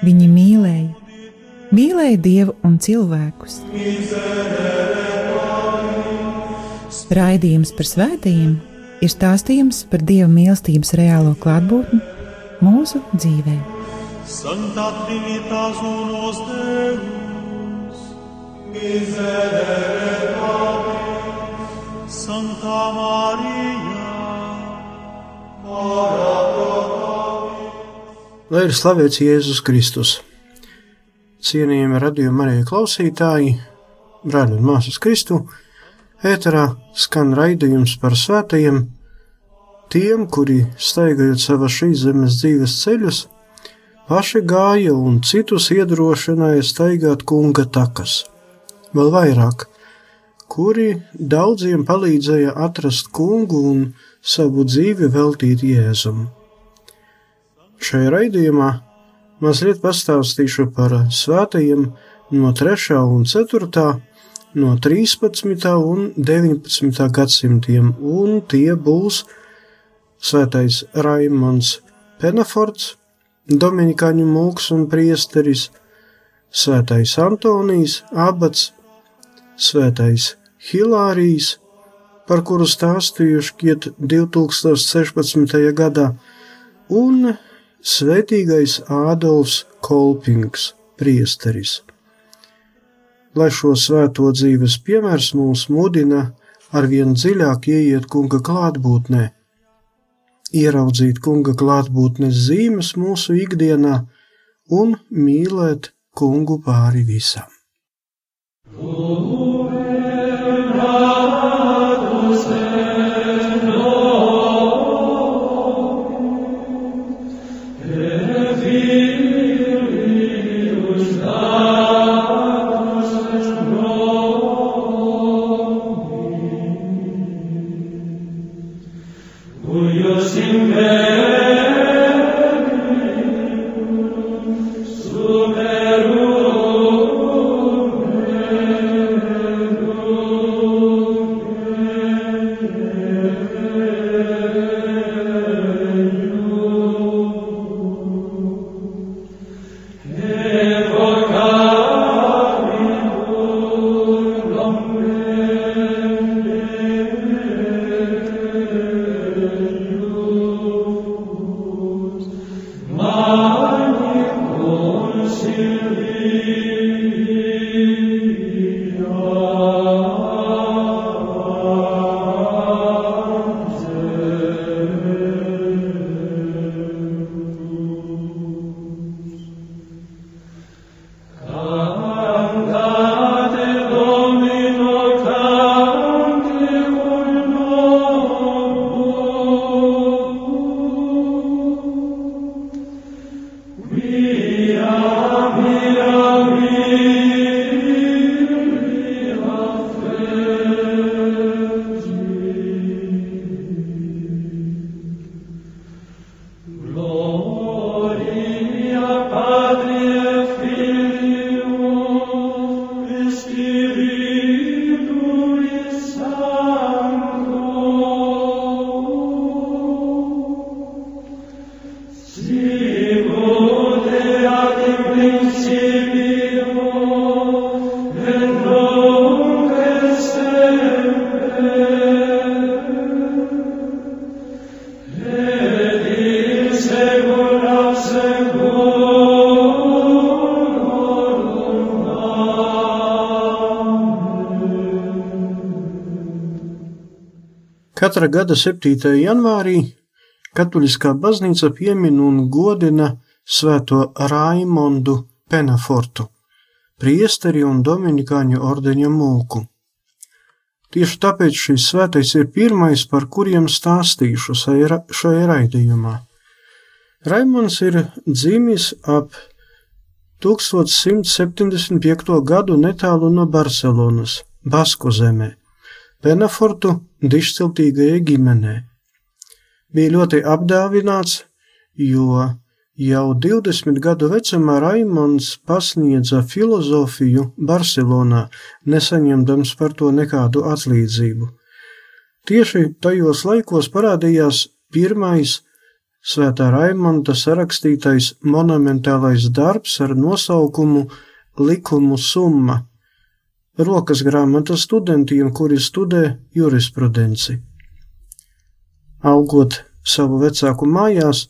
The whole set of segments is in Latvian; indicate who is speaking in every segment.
Speaker 1: Viņi mīlēja, mīlēja Dievu un cilvēkus. Raidījums par svētījumiem ir stāstījums par Dieva mīlestības reālo klātbūtni mūsu dzīvē. Santa Trinitas unos Deus, miserere Pablis, Santa Maria, ora pro
Speaker 2: Lai ir slavēts Jēzus Kristus. Cienījami radījuma arī klausītāji, brāļi un māsas Kristu, ēterā skan raidījums par svētajiem, tiem, kuri staigājot savas šīs zemes dzīves ceļus, paši gāja un citus iedrošināja staigāt kunga takas. Vēl vairāk, kuri daudziem palīdzēja atrast kungu un savu dzīvi veltīt Jēzum. Šajā raidījumā mazliet pastāstīšu par svētajiem no 3. un 4. no 13. un 19. gadsimtiem, un tie būs svētais Raimons Penaforts, Dominikāņu mūks un priesteris, Svētais Antonijs, abats, Svētais Hilārijs, par kuru stāstīju šķiet 2016. gadā, un Svētīgais Ādolfs Kolpings, priesteris. Lai šo svēto dzīves piemērs mūs mudina arvien dziļāk ieiet kunga klātbūtnē, ieraudzīt kunga klātbūtnes zīmes mūsu ikdienā un mīlēt kungu pāri visam. Uh. Katra gada 7. janvārī Katoliskā baznīca piemin un godina svēto Raimondu Penafortu, priesteri un dominikāņu ordeņa mūku. Tieši tāpēc šis svētais ir pirmais, par kuriem stāstīšu šajā raidījumā. Raimons ir dzimis ap 1175. gadu netālu no Barcelonas, Basku zemē, Penafortu dišciltīgajai ģimenei. Bija ļoti apdāvināts, jo jau 20 gadu vecumā Raimons pasniedza filozofiju Barcelonā, nesaņemdams par to nekādu atlīdzību. Tieši tajos laikos parādījās pirmais Svētā Raimonda sarakstītais monumentālais darbs ar nosaukumu Likumu summa - rokas grāmata studentiem, kuri studē jurisprudenci. Augot savu vecāku mājās,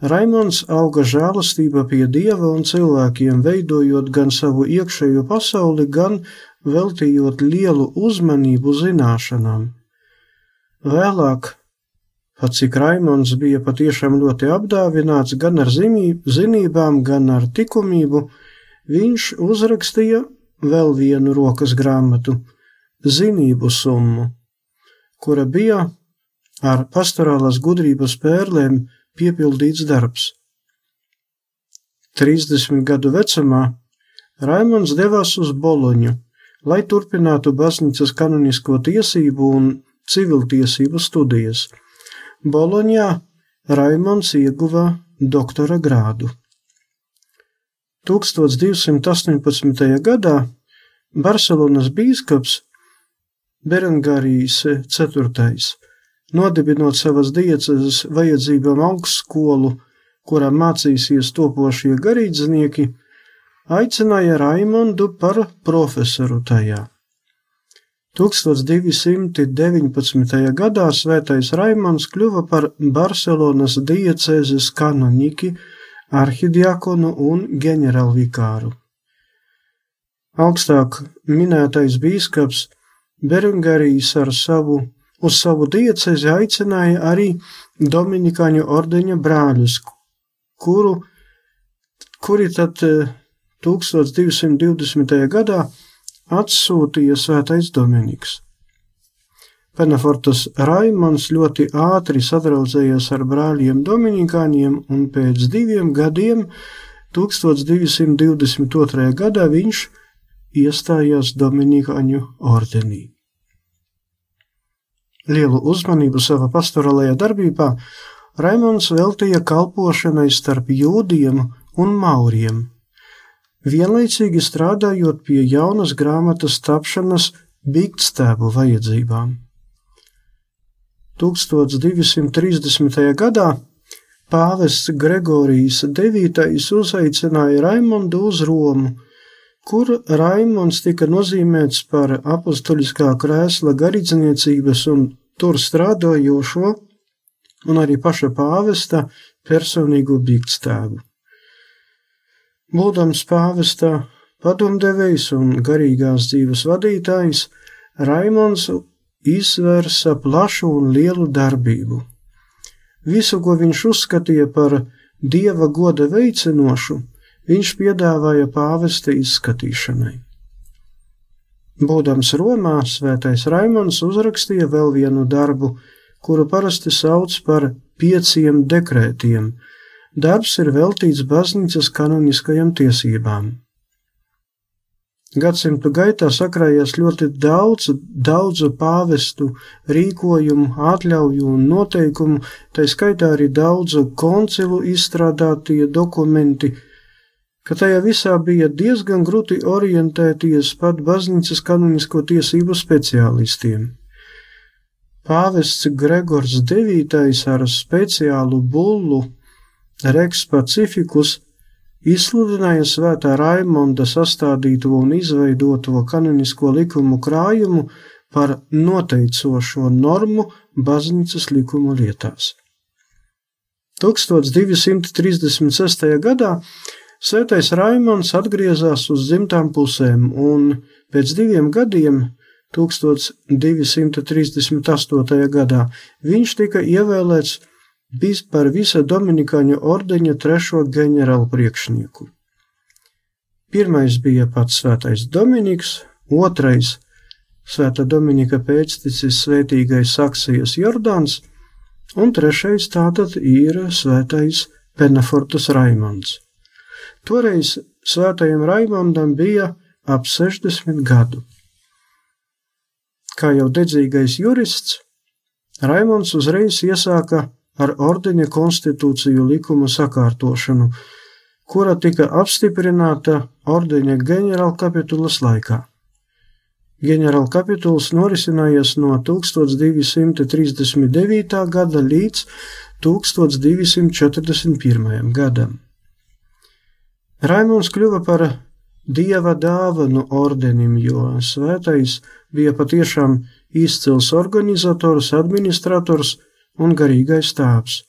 Speaker 2: Raimons auga žēlastība pie dieva un cilvēkiem, veidojot gan savu iekšējo pasauli, gan veltījot lielu uzmanību zināšanām. Vēlāk, pat cik Raimons bija patiešām ļoti apdāvināts gan ar zinībām, gan ar likumību, viņš uzrakstīja vēl vienu rokas grāmatu - zinību summu, kura bija ar pastorālās gudrības pērlēm piepildīts darbs. 30 gadu vecumā Raimons devās uz Boloņu, lai turpinātu baznīcas kanonisko tiesību un civiltiesību studijas. Boloņā Raimons ieguva doktora grādu. 1218. gadā Barcelonas bīskaps Berengarijas IV. nodibinot savas diecezes vajadzībām augstskolu, kurā mācīsies topošie garīdznieki, aicināja Raimondu par profesoru tajā. 1219. gadā svētais Raimons kļuva par Barcelonas diecēzes kanoniķi, arhidiakonu un ģenerālvikāru. Augstāk minētais bīskaps Berengarijs ar savu, uz savu diecezi aicināja arī Dominikāņu ordeņa brāļus, kuru, kuri tad 1220. Eh, gadā atsūtīja svētais Dominiks. Penafortas Raimons ļoti ātri sadraudzējās ar brāļiem Dominikāņiem, un pēc diviem gadiem, 1222. gadā, viņš iestājās Dominikāņu ordenī. Lielu uzmanību savā pastorālajā darbībā Raimons veltīja kalpošanai starp jūdiem un mauriem vienlaicīgi strādājot pie jaunas grāmatas tapšanas bigtstēbu vajadzībām. 1230. gadā pāvests Gregorijs IX uzaicināja Raimondu uz Romu, kur Raimons tika nozīmēts par apustuļiskā krēsla garīdzniecības un tur strādājošo un arī paša pāvesta personīgo bigtstēbu. Būdams pāvesta padomdevējs un garīgās dzīves vadītājs, Raimons izvērsa plašu un lielu darbību. Visu, ko viņš uzskatīja par dieva goda veicinošu, viņš piedāvāja pāvesta izskatīšanai. Būdams Romā, svētais Raimons uzrakstīja vēl vienu darbu, kuru parasti sauc par pieciem dekrētiem, Darbs ir veltīts baznīcas kanoniskajām tiesībām. Gadsimtu gaitā sakrājās ļoti daudz, daudzu pāvestu rīkojumu, atļauju un noteikumu, tā skaitā arī daudzu koncilu izstrādātie dokumenti, ka tajā visā bija diezgan grūti orientēties pat baznīcas kanonisko tiesību speciālistiem. Pāvests Gregors IX ar speciālu bullu Reks Pacifikus izsludināja svētā Raimonda sastādīto un izveidoto kanonisko likumu krājumu par noteicošo normu baznīcas likumu lietās. 1236. gadā Svētais Raimons atgriezās uz dzimtām pusēm, un pēc diviem gadiem, 1238. gadā, viņš tika ievēlēts bijis par visa Dominikāņu ordeņa trešo ģenerālu priekšnieku. Pirmais bija pats svētais Dominiks, otrais svēta Dominika pēcticis svētīgais Saksijas Jordāns, un trešais tātad ir svētais Penafortas Raimons. Toreiz svētajam Raimondam bija ap 60 gadu. Kā jau dedzīgais jurists, Raimonds uzreiz iesāka ar ordeņa konstitūciju likuma sakārtošanu, kura tika apstiprināta ordeņa ģenerālkapitulas laikā. Ģenerālkapituls norisinājās no 1239. gada līdz 1241. gadam. Raimons kļuva par dieva dāvanu ordenim, jo svētais bija patiešām izcils organizators, administrators un garīgais tēvs.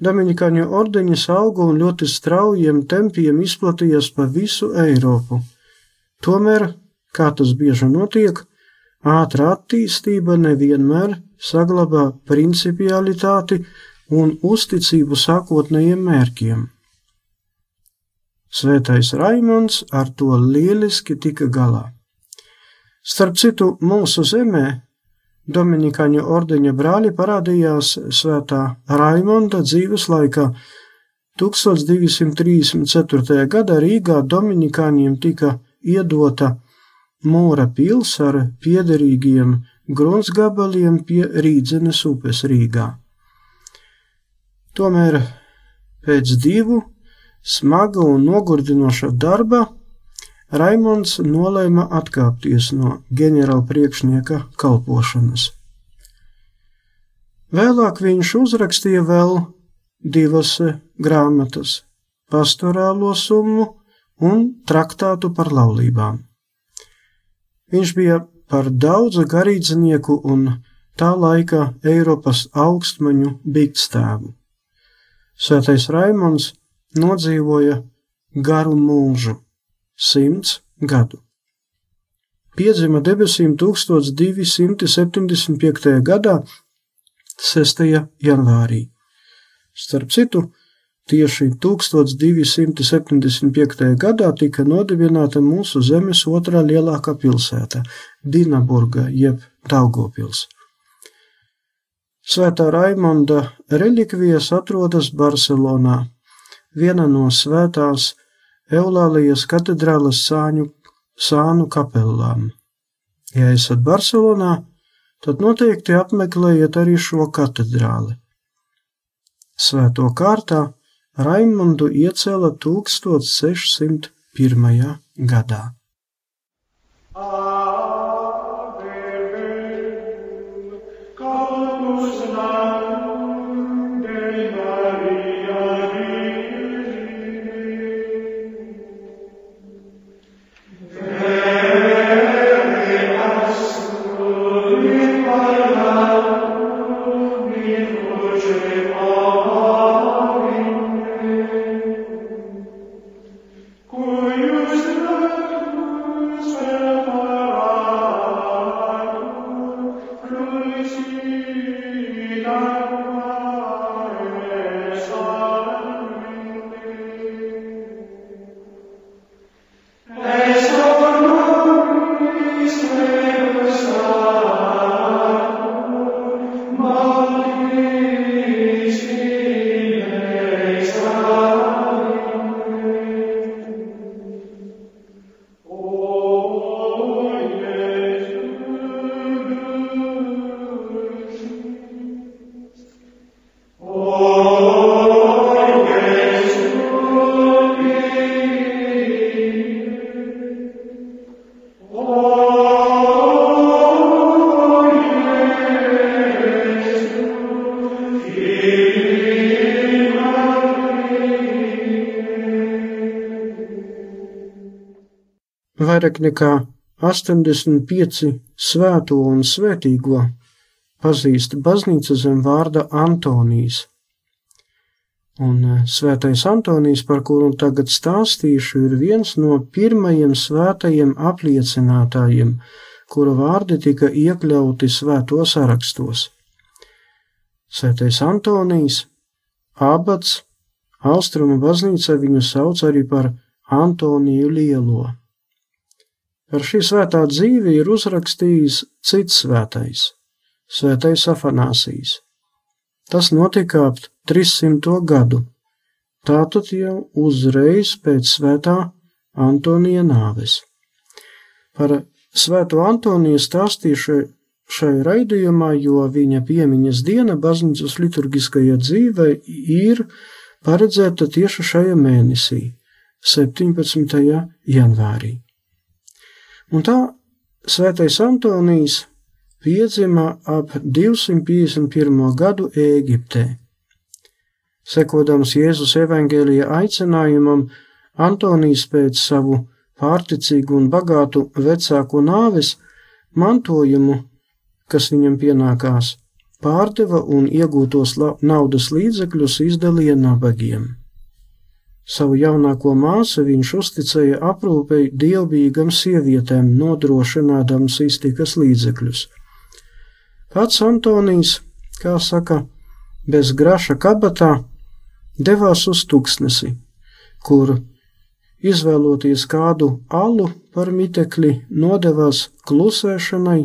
Speaker 2: Dominikāņu ordeņas auga un ļoti straujiem tempiem izplatījās pa visu Eiropu. Tomēr, kā tas bieži notiek, ātra attīstība nevienmēr saglabā principialitāti un uzticību sākotnējiem mērķiem. Svētais Raimons ar to lieliski tika galā. Starp citu, mūsu zemē Dominikāņu ordeņa brāļi parādījās svētā Raimonda dzīves laikā. 1234. gadā Rīgā Dominikāņiem tika iedota mūra pils ar piederīgiem gruntsgabaliem pie Rīdzenes upes Rīgā. Tomēr pēc divu smaga un nogurdinoša darba Raimonds nolēma atkāpties no ģenerāla priekšnieka kalpošanas. Vēlāk viņš uzrakstīja vēl divas grāmatas - pastorālo summu un traktātu par laulībām. Viņš bija par daudzu garīdznieku un tā laika Eiropas augstmaņu bigstēvu. Svētais Raimonds nodzīvoja garu mūžu simts gadu. Piedzima debesīm 1275. gadā, 6. janvārī. Starp citu, tieši 1275. gadā tika nodibināta mūsu zemes otrā lielākā pilsēta - Dinaburga jeb Daugopils. Svētā Raimonda relikvijas atrodas Barcelonā, viena no svētās Eulālijas katedrāles sāņu, sānu kapelām. Ja esat Barcelonā, tad noteikti apmeklējiet arī šo katedrāli. Svēto kārtā Raimundu iecēla 1601. gadā. Vairāk nekā 85 svēto un svētīgo pazīst baznīca zem vārda Antonijs. Un e, svētais Antonijs, par kuru tagad stāstīšu, ir viens no pirmajiem svētajiem apliecinātājiem, kura vārdi tika iekļauti svēto sarakstos. Svētais Antonijs, abats, Austrumu baznīca viņu sauc arī par Antoniju Lielo. Par šī svētā dzīvi ir uzrakstījis cits svētais, svētais Afanāsijas. Tas notika ap 300. gadu, tātad jau uzreiz pēc svētā Antonija nāves. Par svēto Antoniju stāstīšu šai raidījumā, jo viņa piemiņas diena baznīcas liturgiskajā dzīvē ir paredzēta tieši šajā mēnesī, 17. janvārī. Un tā svētais Antonijs piedzima ap 251. gadu Ēģiptē. Sekodams Jēzus evaņģēlija aicinājumam, Antonijs pēc savu pārticīgu un bagātu vecāku nāves mantojumu, kas viņam pienākās, pārdeva un iegūtos naudas līdzekļus izdalīja nabagiem. Savu jaunāko māsu viņš uzticēja aprūpei dievbijīgam sievietēm, nodrošinādams iztikas līdzekļus. Pats Antonijs, kā saka, bez graša kabatā devās uz tuksnesi, kur, izvēloties kādu alu par mitekli, nodevās klusēšanai,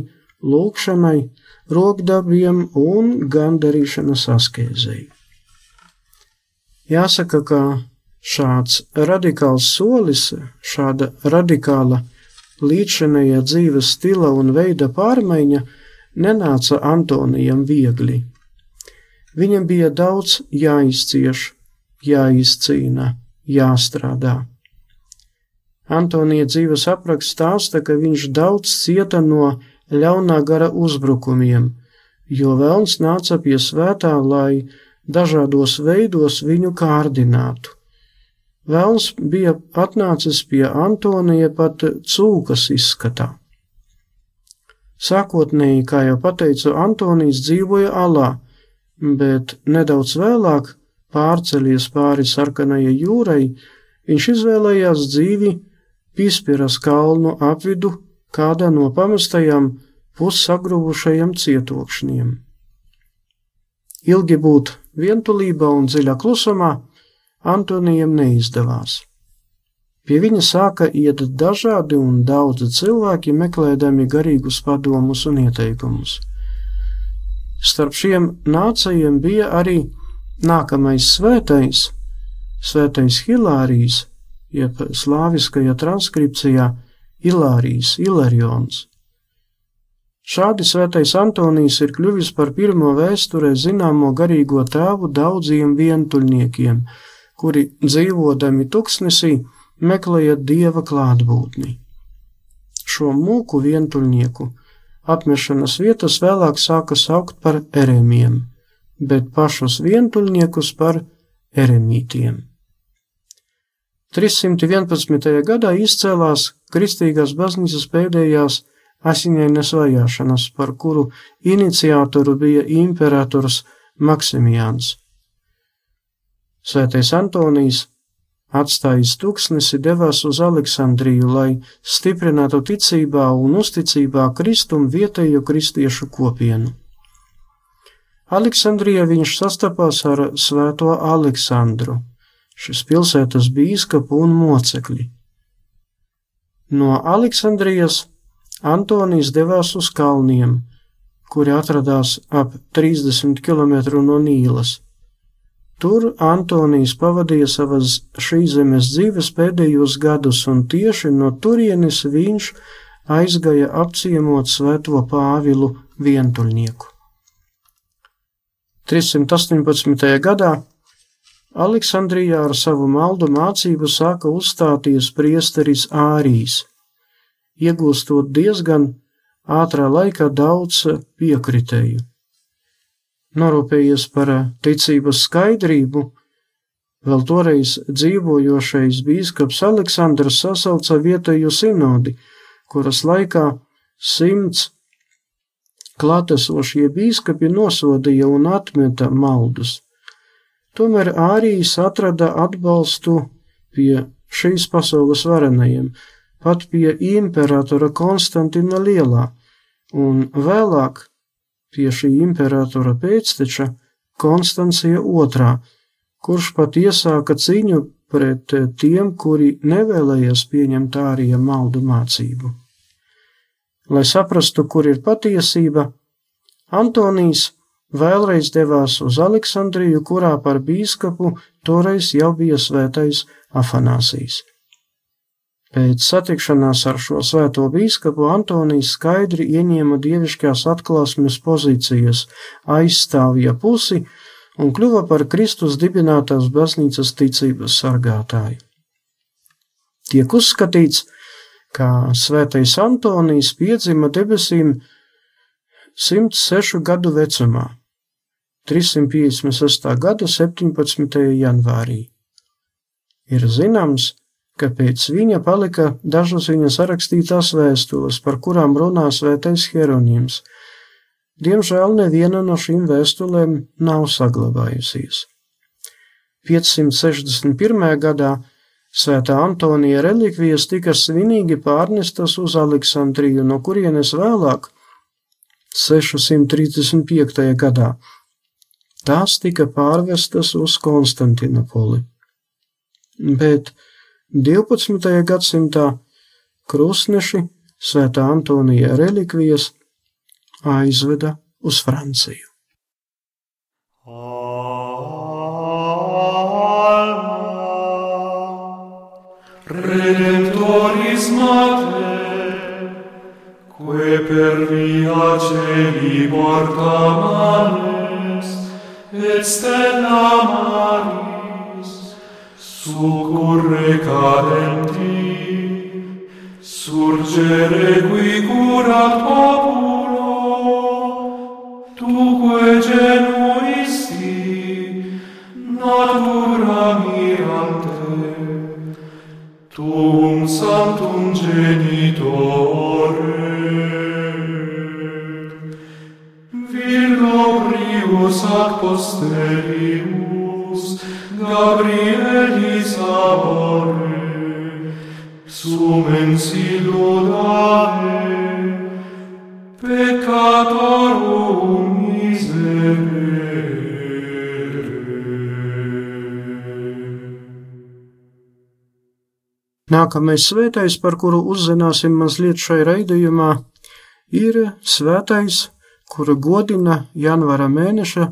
Speaker 2: lūkšanai, rokdarbiem un gandarīšanas askēzei. Jāsaka, ka šāds radikāls solis, šāda radikāla līdzinējā dzīves stila un veida pārmaiņa nenāca Antonijam viegli. Viņam bija daudz jāizcieš, jāizcīna, jāstrādā. Antonija dzīves apraksts stāsta, ka viņš daudz cieta no ļaunā gara uzbrukumiem, jo vēlns nāca pie svētā, lai dažādos veidos viņu kārdinātu. Vēlns bija atnācis pie Antonija pat cūkas izskatā. Sākotnēji, kā jau teicu, Antonijs dzīvoja alā, bet nedaudz vēlāk pārceļies pāri sarkanajai jūrai, viņš izvēlējās dzīvi Pīspiras kalnu apvidu kādā no pamestajām pussagruvušajiem cietokšņiem. Ilgi būt vientulībā un dziļā klusumā Antonijam neizdevās. Pie viņa sāka iet dažādi un daudzi cilvēki, meklējami garīgus padomus un ieteikumus. Starp šiem nācējiem bija arī Nākamais svētais, svētais Hilārijs, jeb slāviskajā transkripcijā Ilārijas, Ilarions. Šādi svētais Antonijs ir kļuvis par pirmo vēsturē zināmo garīgo tēvu daudziem vientuļniekiem, kuri dzīvodami tuksnesī meklēja dieva klātbūtni. Šo mūku vientuļnieku apmešanas vietas vēlāk sāka saukt par erēmiem bet pašus vientuļniekus par eremītiem. 311. gadā izcēlās Kristīgās baznīcas pēdējās asiņainas vajāšanas, par kuru iniciatoru bija imperators Maksimijāns. Svētais Antonijs, atstājis tūkstnesi, devās uz Aleksandriju, lai stiprinātu ticībā un uzticībā Kristum vietējo kristiešu kopienu. Aleksandrijā viņš sastapās ar Svēto Aleksandru, šis pilsētas bīskapu un mocekļi. No Aleksandrijas Antonijs devās uz kalniem, kuri atradās ap 30 km no Nīlas. Tur Antonijs pavadīja savas šīs zemes dzīves pēdējos gadus, un tieši no turienes viņš aizgāja apciemot svēto Pāvilu vientuļnieku. 318. gadā Aleksandrijā ar savu maldu mācību sāka uzstāties priesteris Ārijs, iegūstot diezgan ātrā laikā daudz piekritēju. Norūpējies par ticības skaidrību, vēl toreiz dzīvojošais bīskaps Aleksandrs sasauca vietējo sinodi, kuras laikā simts klātesošie bīskapi nosodīja un atmeta maldus. Tomēr Ārijs atrada atbalstu pie šīs pasaules varenajiem, pat pie imperatora Konstantina Lielā, un vēlāk pie šī imperatora pēcteča Konstancija II, kurš pat iesāka cīņu pret tiem, kuri nevēlējās pieņemt ārija maldu mācību. Lai saprastu, kur ir patiesība, Antonijs vēlreiz devās uz Aleksandriju, kurā par bīskapu toreiz jau bija svētais Afanāsijas. Pēc satikšanās ar šo svēto bīskapu Antonijs skaidri ieņēma dievišķās atklāsmes pozīcijas, aizstāvja pusi un kļuva par Kristus dibinātās baznīcas ticības sargātāju. Tiek uzskatīts, ka svētais Antonijs piedzima debesīm 106 gadu vecumā, 356. gada 17. janvārī. Ir zināms, ka pēc viņa palika dažas viņa sarakstītās vēstules, par kurām runā svētais Hieronyms. Diemžēl neviena no šīm vēstulēm nav saglabājusies. 561. gadā Svētā Antonija relikvijas tika svinīgi pārnestas uz Aleksandriju, no kurienes vēlāk, 635. gadā, tās tika pārvestas uz Konstantinopoli. Bet 12. gadsimtā krustneši Svētā Antonija relikvijas aizveda uz Franciju.
Speaker 3: Redemptoris Mater, que per via celi morta manes, et stella maris, succurre cadenti, surgere qui cura al populo, tuque genuisti, natura mirante, tuum santum genitore, virgo prius ad posterius, Gabrielis amore, sumensi lodare, peccatorum miserere.
Speaker 2: Nākamais svētais, par kuru uzzināsim mazliet šai raidījumā, ir svētais, kuru godina janvāra mēneša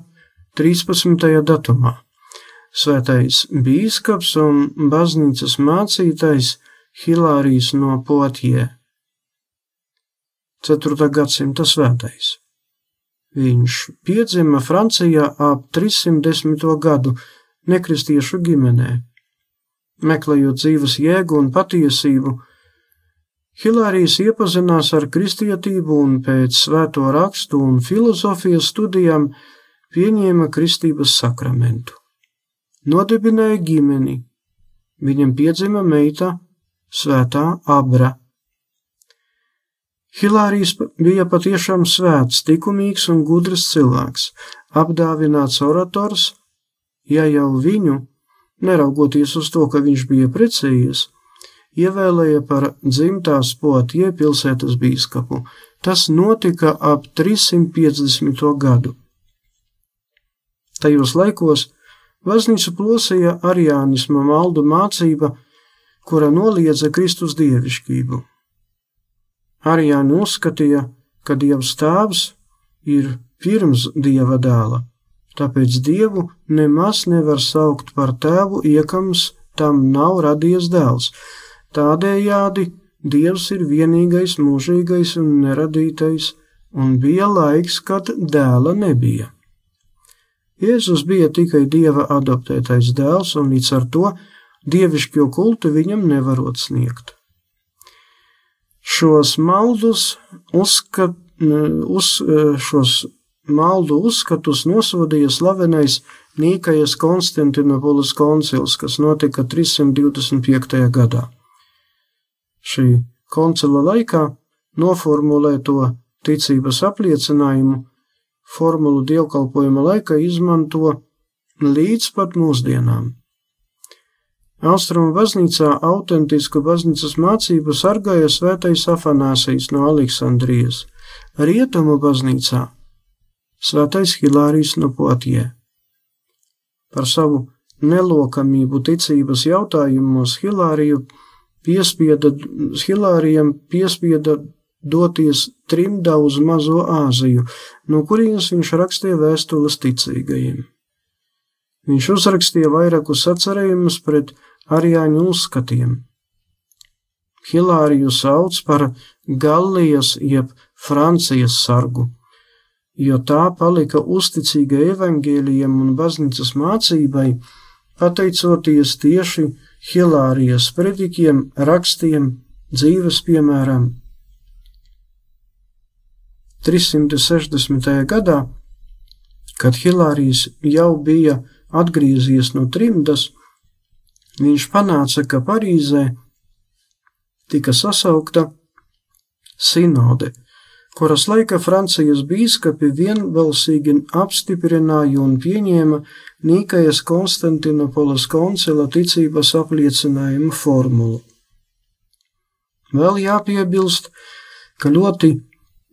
Speaker 2: 13. datumā. Svētais bīskaps un baznīcas mācītājs Hilārijs no Potie. 4. gadsimta svētais. Viņš piedzima Francijā ap 310. gadu nekristiešu ģimenē. Meklējot dzīves jēgu un patiesību, Hilārijs iepazinās ar kristietību un pēc svēto rakstu un filozofijas studijām pieņēma kristības sakramentu. Nodibināja ģimeni, viņam piedzima meita Svētā Abra. Hilārijs bija patiešām svēts, likumīgs un gudrs cilvēks, apdāvināts orators, ja jau viņu, neraugoties uz to, ka viņš bija precējies, ievēlēja par dzimtās potie pilsētas bīskapu. Tas notika ap 350. gadu. Tajos laikos baznīcu plosīja ariānisma maldu mācība, kura noliedza Kristus dievišķību. Arijāni uzskatīja, ka Dievs tēvs ir pirms Dieva dēla, tāpēc Dievu nemaz nevar saukt par tēvu, iekams tam nav radies dēls. Tādējādi Dievs ir vienīgais mūžīgais un neradītais, un bija laiks, kad dēla nebija. Jēzus bija tikai Dieva adoptētais dēls, un līdz ar to dievišķo kultu viņam nevarot sniegt. Šos maldus uzskat, uz, šos maldu uzskatus nosodīja slavenais Nīkajas Konstantinopolis koncils, kas notika 325. gadā. Šī koncila laikā noformulēto ticības apliecinājumu formulu dievkalpojuma laikā izmanto līdz pat mūsdienām. Austrumu baznīcā autentisku baznīcas mācību sargāja svētais Afanāsijas no Aleksandrijas, Rietumu baznīcā svētais Hilārijs no Potie. Par savu nelokamību ticības jautājumos Hilāriju piespieda, Hilārijam piespieda doties trimdā uz Mazo Āziju, no kurienes viņš rakstīja vēstules ticīgajiem. Viņš uzrakstīja vairākus atcerējumus pret arijāņu uzskatiem. Hilāriju sauc par Gallijas jeb Francijas sargu, jo tā palika uzticīga evaņģēlijam un baznīcas mācībai, pateicoties tieši Hilārijas predikiem, rakstiem, dzīves piemēram. 360. gadā, kad Hilārijas jau bija atgriezies no trimdas, viņš panāca, ka Parīzē tika sasaukta sinode, kuras laika Francijas bīskapi vienbalsīgi apstiprināja un pieņēma Nīkajas Konstantinopolas koncila ticības apliecinājumu formulu. Vēl jāpiebilst, ka ļoti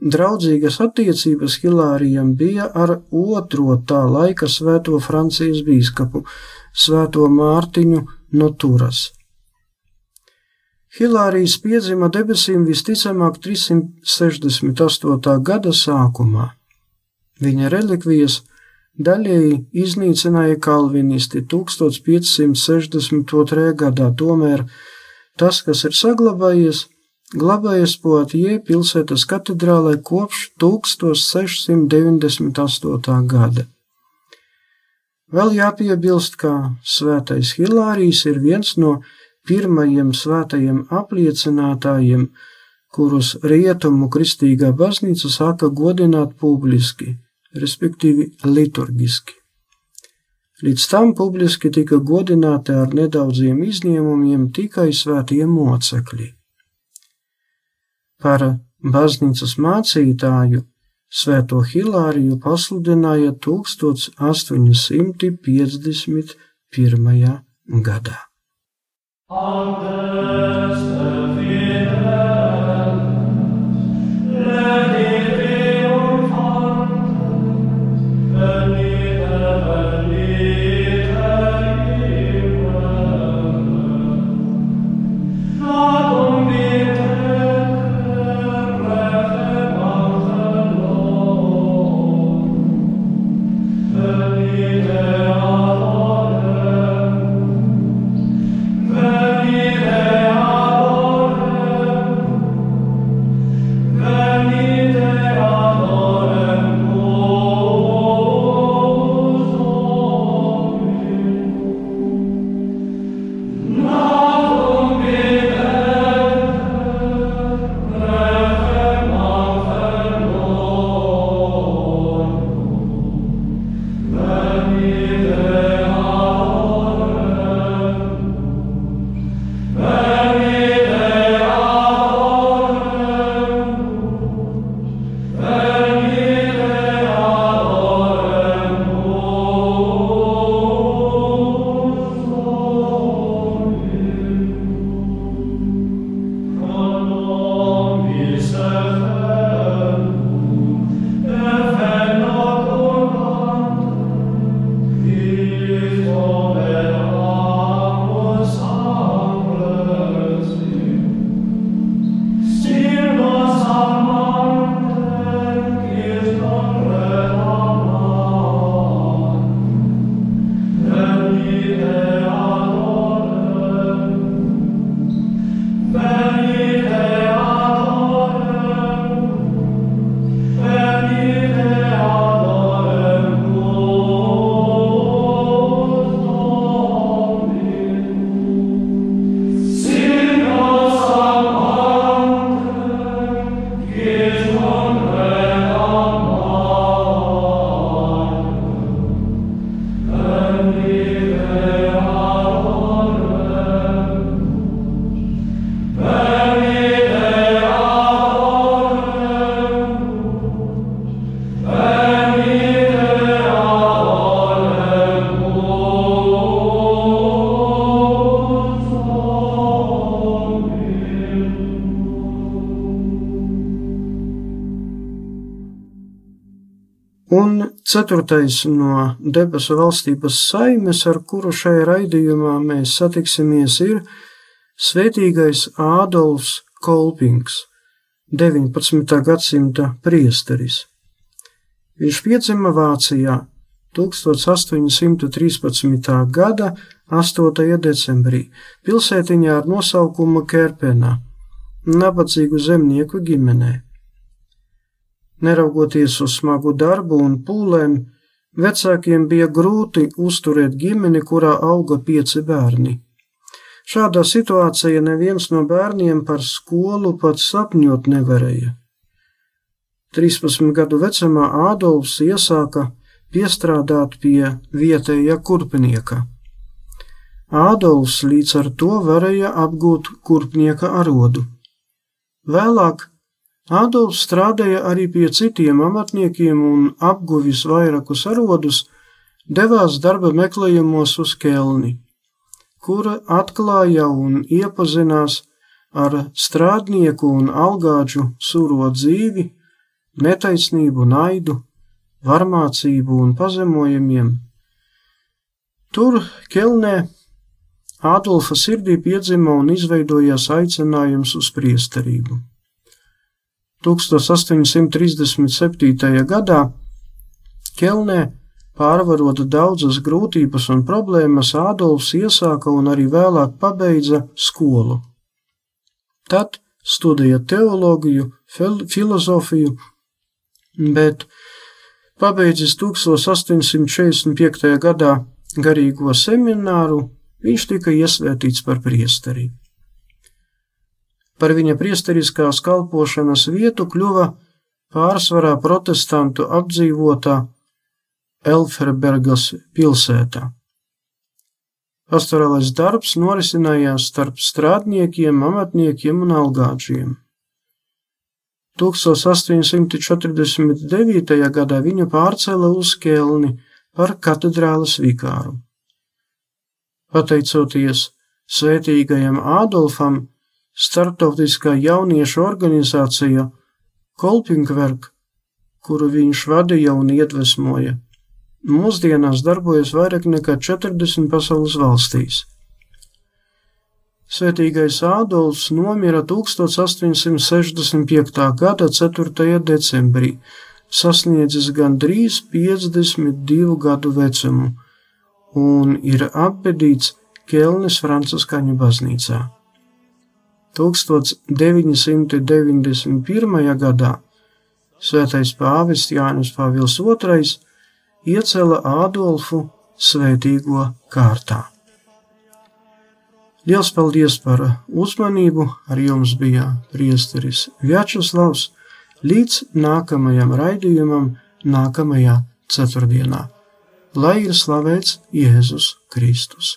Speaker 2: draudzīgas attiecības Hilārijam bija ar otro tā laika svēto Francijas bīskapu, svēto Mārtiņu no Turas. Hilārijas piedzima debesīm visticamāk 368. gada sākumā. Viņa relikvijas daļēji iznīcināja kalvinisti 1562. gadā, tomēr tas, kas ir saglabājies, glabājies Poatie pilsētas katedrālē kopš 1698. gada. Vēl jāpiebilst, ka svētais Hilārijs ir viens no pirmajiem svētajiem apliecinātājiem, kurus rietumu kristīgā baznīca sāka godināt publiski, respektīvi liturgiski. Līdz tam publiski tika godināti ar nedaudziem izņēmumiem tikai svētie mocekļi. Par baznīcas mācītāju Svēto Hilāriju pasludināja 1851. gadā.
Speaker 4: Anders
Speaker 2: ceturtais no debesu valstības saimes, ar kuru šai raidījumā mēs satiksimies, ir Svētīgais Ādolfs Kolpings, 19. gadsimta priesteris. Viņš piedzima Vācijā 1813. gada 8. decembrī pilsētiņā ar nosaukumu Kerpenā, nabadzīgu zemnieku ģimenē. Neraugoties uz smagu darbu un pūlēm, vecākiem bija grūti uzturēt ģimeni, kurā auga pieci bērni. Šādā situācijā neviens no bērniem par skolu pat sapņot nevarēja. 13 gadu vecumā Ādolfs iesāka piestrādāt pie vietējā kurpnieka. Ādolfs līdz ar to varēja apgūt kurpnieka arodu. Vēlāk Ādolfs strādāja arī pie citiem amatniekiem un apguvis vairākus arodus, devās darba meklējumos uz Kelni, kura atklāja un iepazinās ar strādnieku un algāģu sūro dzīvi, netaisnību, naidu, varmācību un pazemojumiem. Tur, Kelnē, Ādolfa sirdī piedzima un izveidojās aicinājums uz priesterību. 1837. gadā Kelnē, pārvarot daudzas grūtības un problēmas, Ādolfs iesāka un arī vēlāk pabeidza skolu. Tad studēja teoloģiju, filozofiju, bet Pabeidzis 1845. gadā garīgo semināru, viņš tika iesvētīts par priesteri. Par viņa priesteriskās kalpošanas vietu kļuva pārsvarā protestantu apdzīvotā Elferbergas pilsētā. Pastorālais darbs norisinājās starp strādniekiem, amatniekiem un algāģiem. 1849. gadā viņu pārcēla uz Kelni par katedrālas vikāru. Pateicoties svētīgajam Ādolfam, starptautiskā jauniešu organizācija Kolpingverk, kuru viņš vadīja un iedvesmoja, mūsdienās darbojas vairāk nekā 40 pasaules valstīs. Svētīgais Ādolfs nomira 1865. gada 4. decembrī, sasniedzis gandrīz 52 gadu vecumu, un ir apbedīts Kelnes Franciskaņu baznīcā. 1991. gadā Svētais pāvests Jānis Pāvils II iecēla Ādolfu svētīgo kārtā. Liels paldies par uzmanību! Ar jums bija priesteris Vjačeslavs līdz nākamajam raidījumam, nākamajā ceturtdienā. Lai ir slavēts Jēzus Kristus!